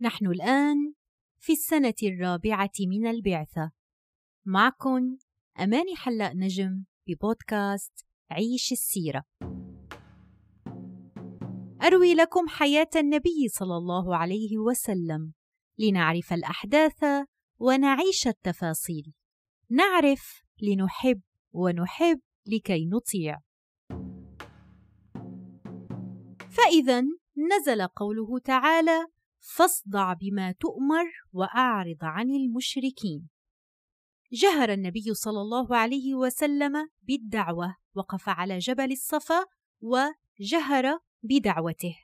نحن الآن في السنة الرابعة من البعثة. معكم أماني حلاق نجم ببودكاست عيش السيرة. أروي لكم حياة النبي صلى الله عليه وسلم. لنعرف الأحداث ونعيش التفاصيل. نعرف لنحب ونحب لكي نطيع. فإذا نزل قوله تعالى فاصدع بما تؤمر وأعرض عن المشركين. جهر النبي صلى الله عليه وسلم بالدعوة وقف على جبل الصفا وجهر بدعوته.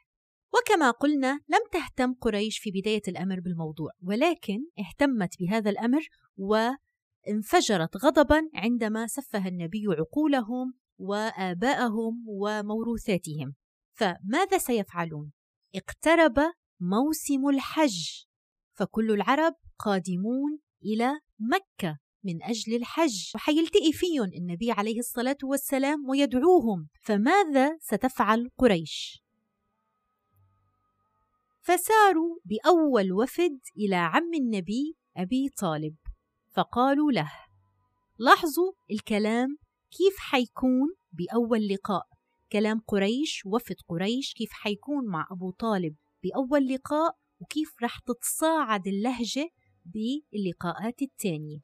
وكما قلنا لم تهتم قريش في بداية الأمر بالموضوع ولكن اهتمت بهذا الأمر وانفجرت غضبا عندما سفه النبي عقولهم وآباءهم وموروثاتهم. فماذا سيفعلون؟ اقترب موسم الحج. فكل العرب قادمون إلى مكة من أجل الحج. وحيلتقي فيهم النبي عليه الصلاة والسلام ويدعوهم. فماذا ستفعل قريش؟ فساروا بأول وفد إلى عم النبي أبي طالب. فقالوا له لاحظوا الكلام كيف حيكون بأول لقاء؟ كلام قريش وفد قريش كيف حيكون مع أبو طالب؟ بأول لقاء وكيف رح تتصاعد اللهجة باللقاءات التانية.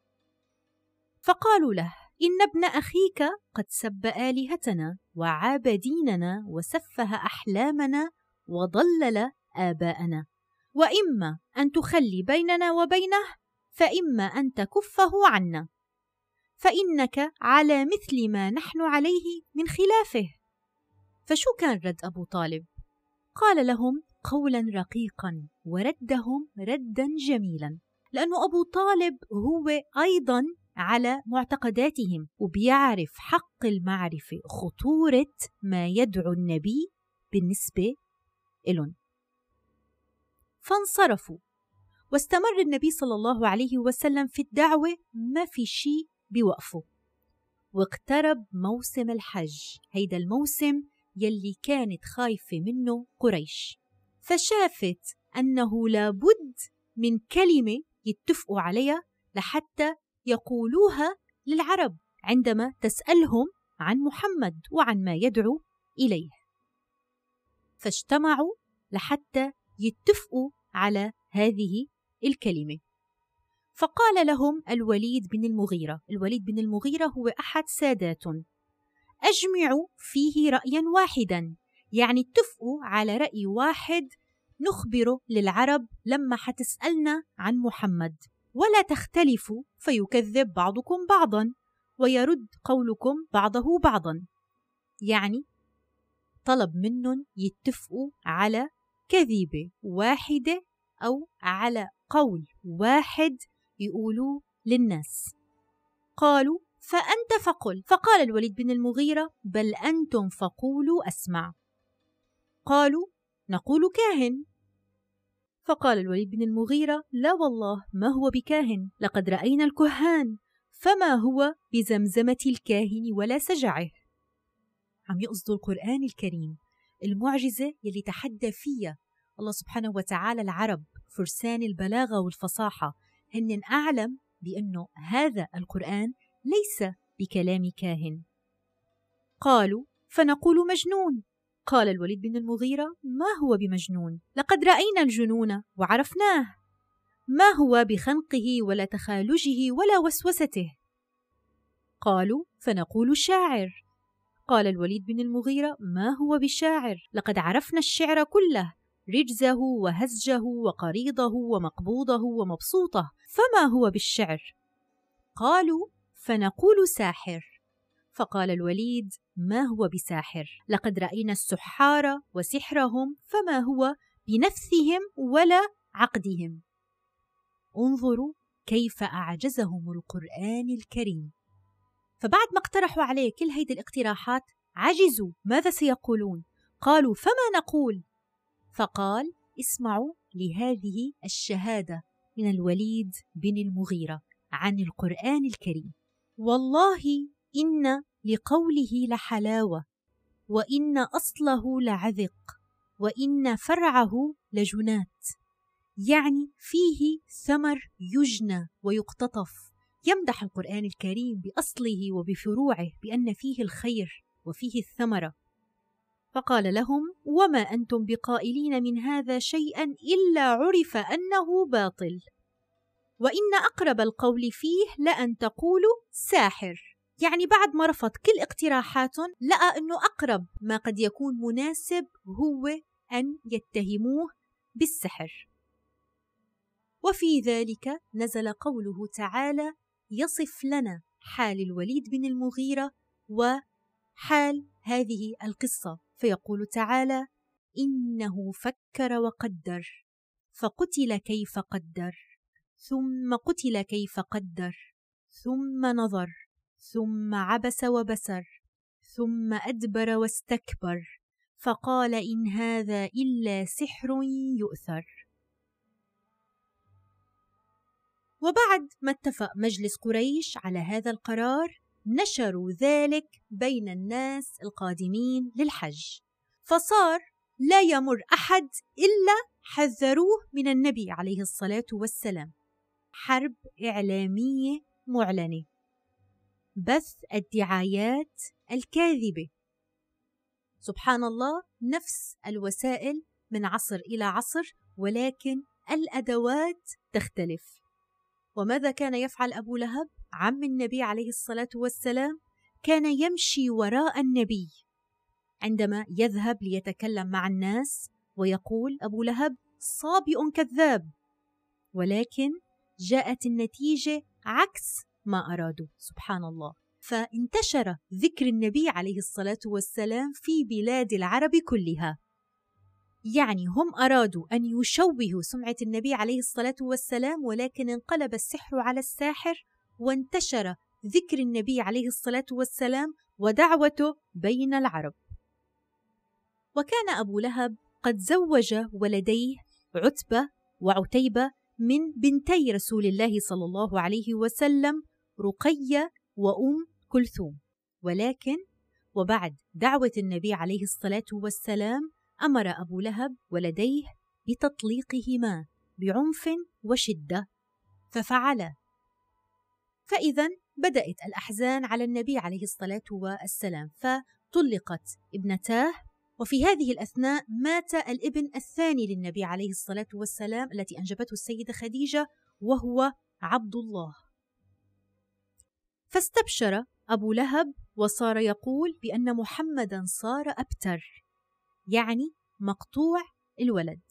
فقالوا له إن ابن أخيك قد سب آلهتنا وعاب ديننا وسفه أحلامنا وضلل آباءنا. وإما أن تخلي بيننا وبينه فإما أن تكفه عنا. فإنك على مثل ما نحن عليه من خلافه. فشو كان رد أبو طالب؟ قال لهم قولا رقيقا وردهم ردا جميلا لأنه أبو طالب هو أيضا على معتقداتهم وبيعرف حق المعرفة خطورة ما يدعو النبي بالنسبة إلهم فانصرفوا. واستمر النبي صلى الله عليه وسلم في الدعوة ما في شيء بوقفه. واقترب موسم الحج هيدا الموسم يلي كانت خايفة منه قريش. فشافت أنه لابد من كلمة يتفقوا عليها لحتى يقولوها للعرب عندما تسألهم عن محمد وعن ما يدعو إليه. فاجتمعوا لحتى يتفقوا على هذه الكلمة. فقال لهم الوليد بن المغيرة الوليد بن المغيرة هو أحد سادات. أجمعوا فيه رأيا واحدا يعني اتفقوا على رأي واحد نخبره للعرب لما حتسألنا عن محمد. ولا تختلفوا فيكذب بعضكم بعضا ويرد قولكم بعضه بعضا. يعني طلب منهم يتفقوا على كذبة واحدة أو على قول واحد يقولوه للناس. قالوا فأنت فقل فقال الوليد بن المغيرة بل أنتم فقولوا أسمع قالوا نقول كاهن. فقال الوليد بن المغيرة لا والله ما هو بكاهن؟ لقد رأينا الكهان فما هو بزمزمة الكاهن ولا سجعه؟ عم يقصدوا القرآن الكريم المعجزة يلي تحدى فيها. الله سبحانه وتعالى العرب فرسان البلاغة والفصاحة. هن أعلم بأنه هذا القرآن ليس بكلام كاهن. قالوا فنقول مجنون. قال الوليد بن المغيرة ما هو بمجنون؟ لقد رأينا الجنون وعرفناه. ما هو بخنقه ولا تخالجه ولا وسوسته؟ قالوا فنقول شاعر قال الوليد بن المغيرة ما هو بشاعر لقد عرفنا الشعر كله رجزه وهزجه وقريضه ومقبوضه ومبسوطه فما هو بالشعر؟ قالوا فنقول ساحر. فقال الوليد ما هو بساحر؟ لقد رأينا السحار وسحرهم فما هو بنفسهم ولا عقدهم. انظروا كيف أعجزهم القرآن الكريم. فبعد ما اقترحوا عليه كل هيدي الاقتراحات عجزوا. ماذا سيقولون؟ قالوا فما نقول؟ فقال اسمعوا لهذه الشهادة من الوليد بن المغيرة عن القرآن الكريم. والله ان لقوله لحلاوة وإن أصله لعذق وإن فرعه لجنات. يعني فيه ثمر يجنى ويقتطف يمدح القرآن الكريم بأصله وبفروعه بأن فيه الخير وفيه الثمرة. فقال لهم وما أنتم بقائلين من هذا شيئا إلا عرف أنه باطل. وإن أقرب القول فيه لأن تقولوا ساحر. يعني بعد ما رفض كل اقتراحاتهم لقى أنه أقرب ما قد يكون مناسب هو أن يتهموه بالسحر. وفي ذلك نزل قوله تعالى يصف لنا حال الوليد بن المغيرة وحال هذه القصة فيقول تعالى إنه فكر وقدر فقتل كيف قدر ثم قتل كيف قدر ثم نظر ثم عبس وبسر ثم أدبر واستكبر فقال إن هذا إلا سحر يؤثر. وبعد ما اتفق مجلس قريش على هذا القرار نشروا ذلك بين الناس القادمين للحج. فصار لا يمر أحد إلا حذروه من النبي عليه الصلاة والسلام. حرب إعلامية معلنة. بث الدعايات الكاذبة. سبحان الله نفس الوسائل من عصر إلى عصر ولكن الأدوات تختلف. وماذا كان يفعل أبو لهب؟ عم النبي عليه الصلاة والسلام كان يمشي وراء النبي. عندما يذهب ليتكلم مع الناس ويقول أبو لهب صابئ كذاب. ولكن جاءت النتيجة عكس ما أرادوا سبحان الله. فانتشر ذكر النبي عليه الصلاة والسلام في بلاد العرب كلها. يعني هم أرادوا أن يشوهوا سمعة النبي عليه الصلاة والسلام ولكن انقلب السحر على الساحر وانتشر ذكر النبي عليه الصلاة والسلام ودعوته بين العرب. وكان أبو لهب قد زوج ولديه عتبة وعتيبة من بنتي رسول الله صلى الله عليه وسلم رقية وأم كلثوم. ولكن وبعد دعوة النبي عليه الصلاة والسلام أمر أبو لهب ولديه بتطليقهما بعنف وشدة ففعلا فإذا بدأت الأحزان على النبي عليه الصلاة والسلام فطلقت ابنتاه وفي هذه الأثناء مات الابن الثاني للنبي عليه الصلاة والسلام التي أنجبته السيدة خديجة وهو عبد الله. فاستبشر أبو لهب وصار يقول بأن محمدا صار أبتر يعني مقطوع الولد.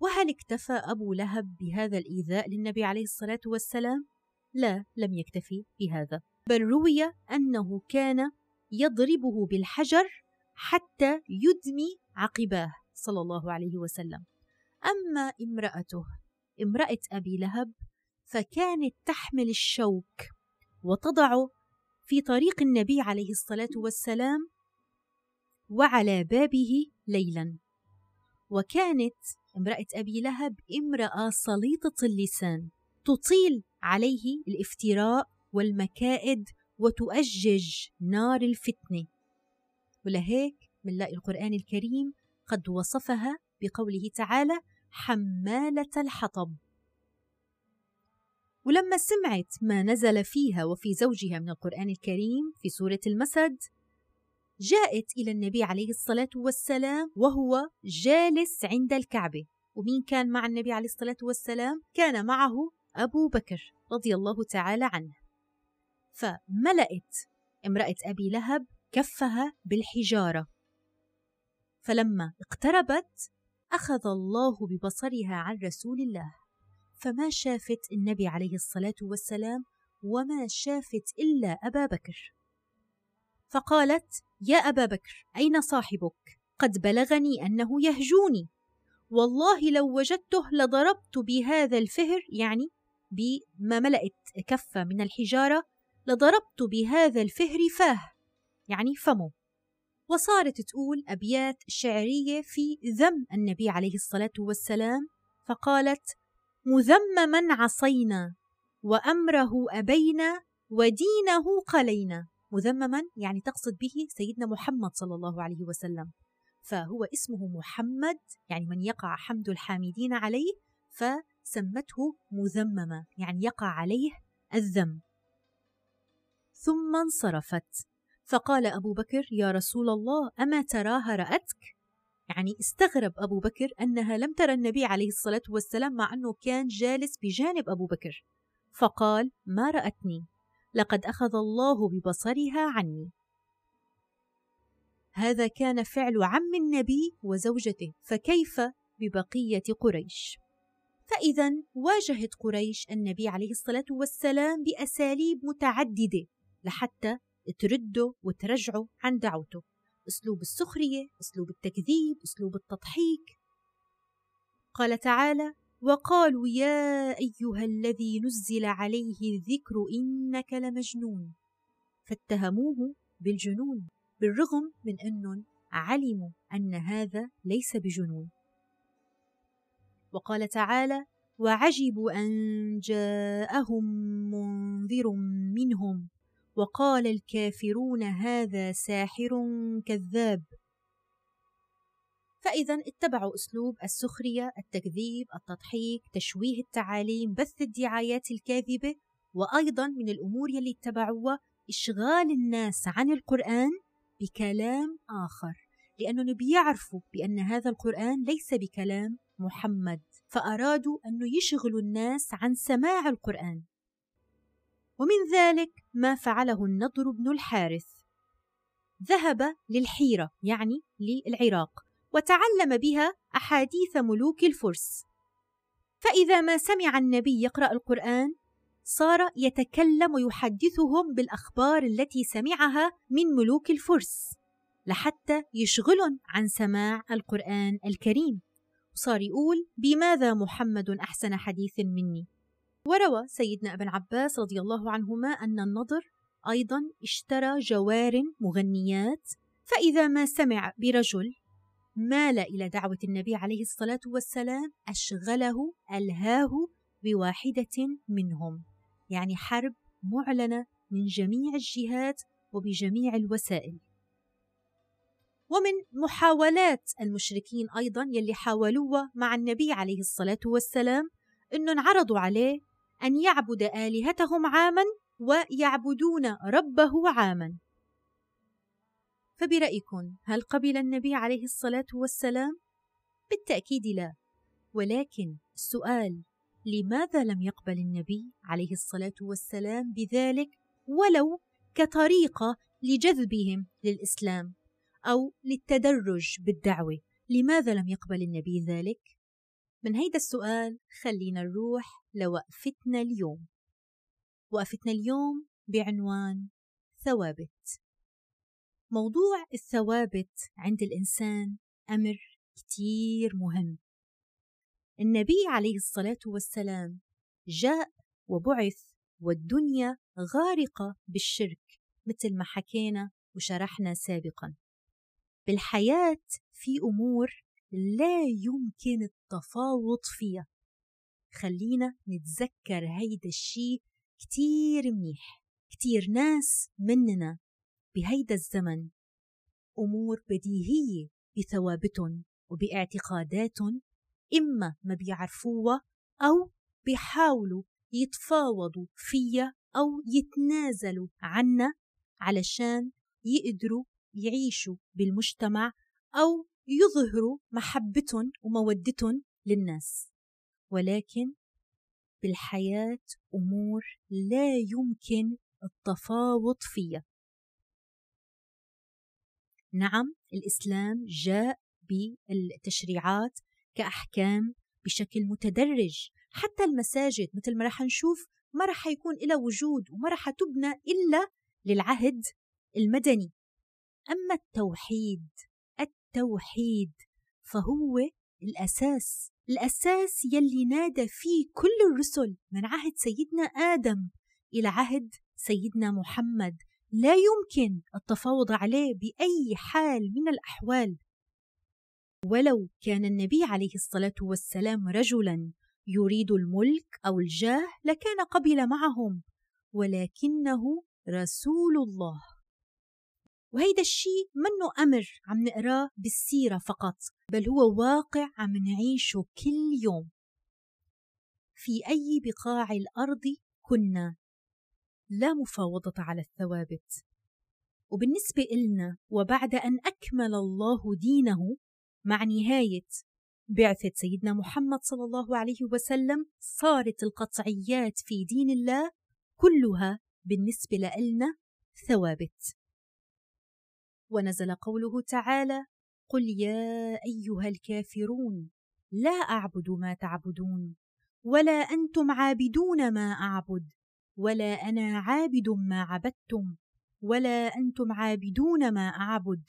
وهل اكتفى أبو لهب بهذا الإيذاء للنبي عليه الصلاة والسلام؟ لا لم يكتفي بهذا. بل روي أنه كان يضربه بالحجر حتى يدمي عقباه صلى الله عليه وسلم. أما امرأته امرأة أبي لهب فكانت تحمل الشوك وتضع في طريق النبي عليه الصلاة والسلام وعلى بابه ليلا. وكانت امرأة أبي لهب امرأة سليطة اللسان تطيل عليه الافتراء والمكائد وتؤجج نار الفتنة. ولهيك بنلاقي القرآن الكريم قد وصفها بقوله تعالى حمالة الحطب. ولما سمعت ما نزل فيها وفي زوجها من القرآن الكريم في سورة المسد جاءت إلى النبي عليه الصلاة والسلام وهو جالس عند الكعبة. ومين كان مع النبي عليه الصلاة والسلام؟ كان معه أبو بكر رضي الله تعالى عنه. فملأت امرأة أبي لهب كفها بالحجارة. فلما اقتربت أخذ الله ببصرها عن رسول الله. فما شافت النبي عليه الصلاة والسلام وما شافت إلا أبا بكر. فقالت يا أبا بكر أين صاحبك؟ قد بلغني أنه يهجوني. والله لو وجدته لضربت بهذا الفهر يعني بما ملأت كفة من الحجارة لضربت بهذا الفهر فاه. يعني فمه. وصارت تقول أبيات شعرية في ذم النبي عليه الصلاة والسلام فقالت مذمما عصينا وأمره أبينا ودينه قلينا. مذمما يعني تقصد به سيدنا محمد صلى الله عليه وسلم. فهو اسمه محمد يعني من يقع حمد الحامدين عليه فسمته مذمما يعني يقع عليه الذم. ثم انصرفت. فقال أبو بكر يا رسول الله أما تراها رأتك؟ يعني استغرب أبو بكر أنها لم ترى النبي عليه الصلاة والسلام مع أنه كان جالس بجانب أبو بكر. فقال ما رأتني. لقد أخذ الله ببصرها عني. هذا كان فعل عم النبي وزوجته فكيف ببقية قريش؟ فإذا واجهت قريش النبي عليه الصلاة والسلام بأساليب متعددة لحتى ترده وترجعه عن دعوته. أسلوب السخرية أسلوب التكذيب أسلوب التضحيك. قال تعالى وقالوا يا أيها الذي نزل عليه الذكر إنك لمجنون. فاتهموه بالجنون بالرغم من انهم علموا أن هذا ليس بجنون. وقال تعالى وعجبوا أن جاءهم منذر منهم. وقال الكافرون هذا ساحر كذاب فإذا اتبعوا أسلوب السخرية، التكذيب، التضحيك، تشويه التعاليم، بث الدعايات الكاذبة، وأيضا من الأمور يلي اتبعوها إشغال الناس عن القرآن بكلام آخر، لأنهم بيعرفوا بأن هذا القرآن ليس بكلام محمد، فأرادوا أن يشغلوا الناس عن سماع القرآن. ومن ذلك ما فعله النضر بن الحارث. ذهب للحيرة يعني للعراق وتعلم بها أحاديث ملوك الفرس. فإذا ما سمع النبي يقرأ القرآن صار يتكلم ويحدثهم بالأخبار التي سمعها من ملوك الفرس لحتى يشغلهم عن سماع القرآن الكريم. وصار يقول بماذا محمد أحسن حديث مني؟ وروى سيدنا ابن عباس رضي الله عنهما أن النضر أيضا اشترى جوار مغنيات فإذا ما سمع برجل مال إلى دعوة النبي عليه الصلاة والسلام أشغله ألهاه بواحدة منهم. يعني حرب معلنة من جميع الجهات وبجميع الوسائل. ومن محاولات المشركين أيضا يلي حاولوها مع النبي عليه الصلاة والسلام أنهم عرضوا عليه أن يعبد آلهتهم عاما ويعبدون ربه عاما فبرأيكم هل قبل النبي عليه الصلاة والسلام؟ بالتأكيد لا ولكن السؤال لماذا لم يقبل النبي عليه الصلاة والسلام بذلك ولو كطريقة لجذبهم للإسلام أو للتدرج بالدعوة لماذا لم يقبل النبي ذلك؟ من هيدا السؤال خلينا نروح لوقفتنا اليوم. وقفتنا اليوم بعنوان ثوابت. موضوع الثوابت عند الإنسان أمر كتير مهم. النبي عليه الصلاة والسلام جاء وبعث والدنيا غارقة بالشرك مثل ما حكينا وشرحنا سابقا. بالحياة في أمور لا يمكن التفاوض فيها. خلينا نتذكر هيدا الشي كتير منيح كتير ناس مننا بهيدا الزمن أمور بديهية بثوابتهم وباعتقاداتهم إما ما بيعرفوها أو بيحاولوا يتفاوضوا فيها أو يتنازلوا عنا علشان يقدروا يعيشوا بالمجتمع أو يظهروا محبتهم ومودتهم للناس. ولكن بالحياة أمور لا يمكن التفاوض فيها. نعم الإسلام جاء بالتشريعات كأحكام بشكل متدرج. حتى المساجد مثل ما رح نشوف ما رح يكون لها وجود وما رح تبنى إلا للعهد المدني. أما التوحيد التوحيد فهو الأساس الأساس يلي نادى فيه كل الرسل من عهد سيدنا آدم إلى عهد سيدنا محمد. لا يمكن التفاوض عليه بأي حال من الأحوال. ولو كان النبي عليه الصلاة والسلام رجلا يريد الملك أو الجاه لكان قبل معهم ولكنه رسول الله. وهيدا الشيء منه أمر عم نقراه بالسيرة فقط بل هو واقع عم نعيشه كل يوم. في أي بقاع الأرض كنا. لا مفاوضة على الثوابت. وبالنسبة إلنا وبعد أن أكمل الله دينه مع نهاية بعثة سيدنا محمد صلى الله عليه وسلم صارت القطعيات في دين الله كلها بالنسبة لنا ثوابت. ونزل قوله تعالى قل يا أيها الكافرون لا أعبد ما تعبدون ولا أنتم عابدون ما أعبد ولا أنا عابد ما عبدتم ولا أنتم عابدون ما أعبد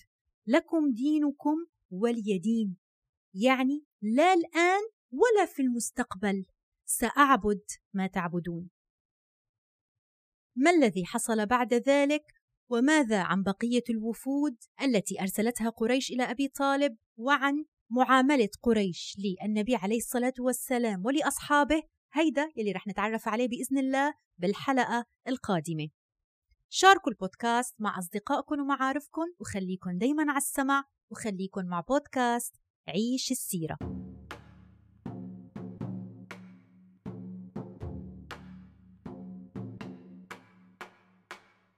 لكم دينكم ولي دين. يعني لا الآن ولا في المستقبل سأعبد ما تعبدون. ما الذي حصل بعد ذلك؟ وماذا عن بقية الوفود التي أرسلتها قريش إلى أبي طالب وعن معاملة قريش للنبي عليه الصلاة والسلام ولأصحابه؟ هيدا يلي رح نتعرف عليه بإذن الله بالحلقة القادمة. شاركوا البودكاست مع أصدقائكم ومعارفكم وخليكن دايما على السمع وخليكن مع بودكاست عيش السيرة.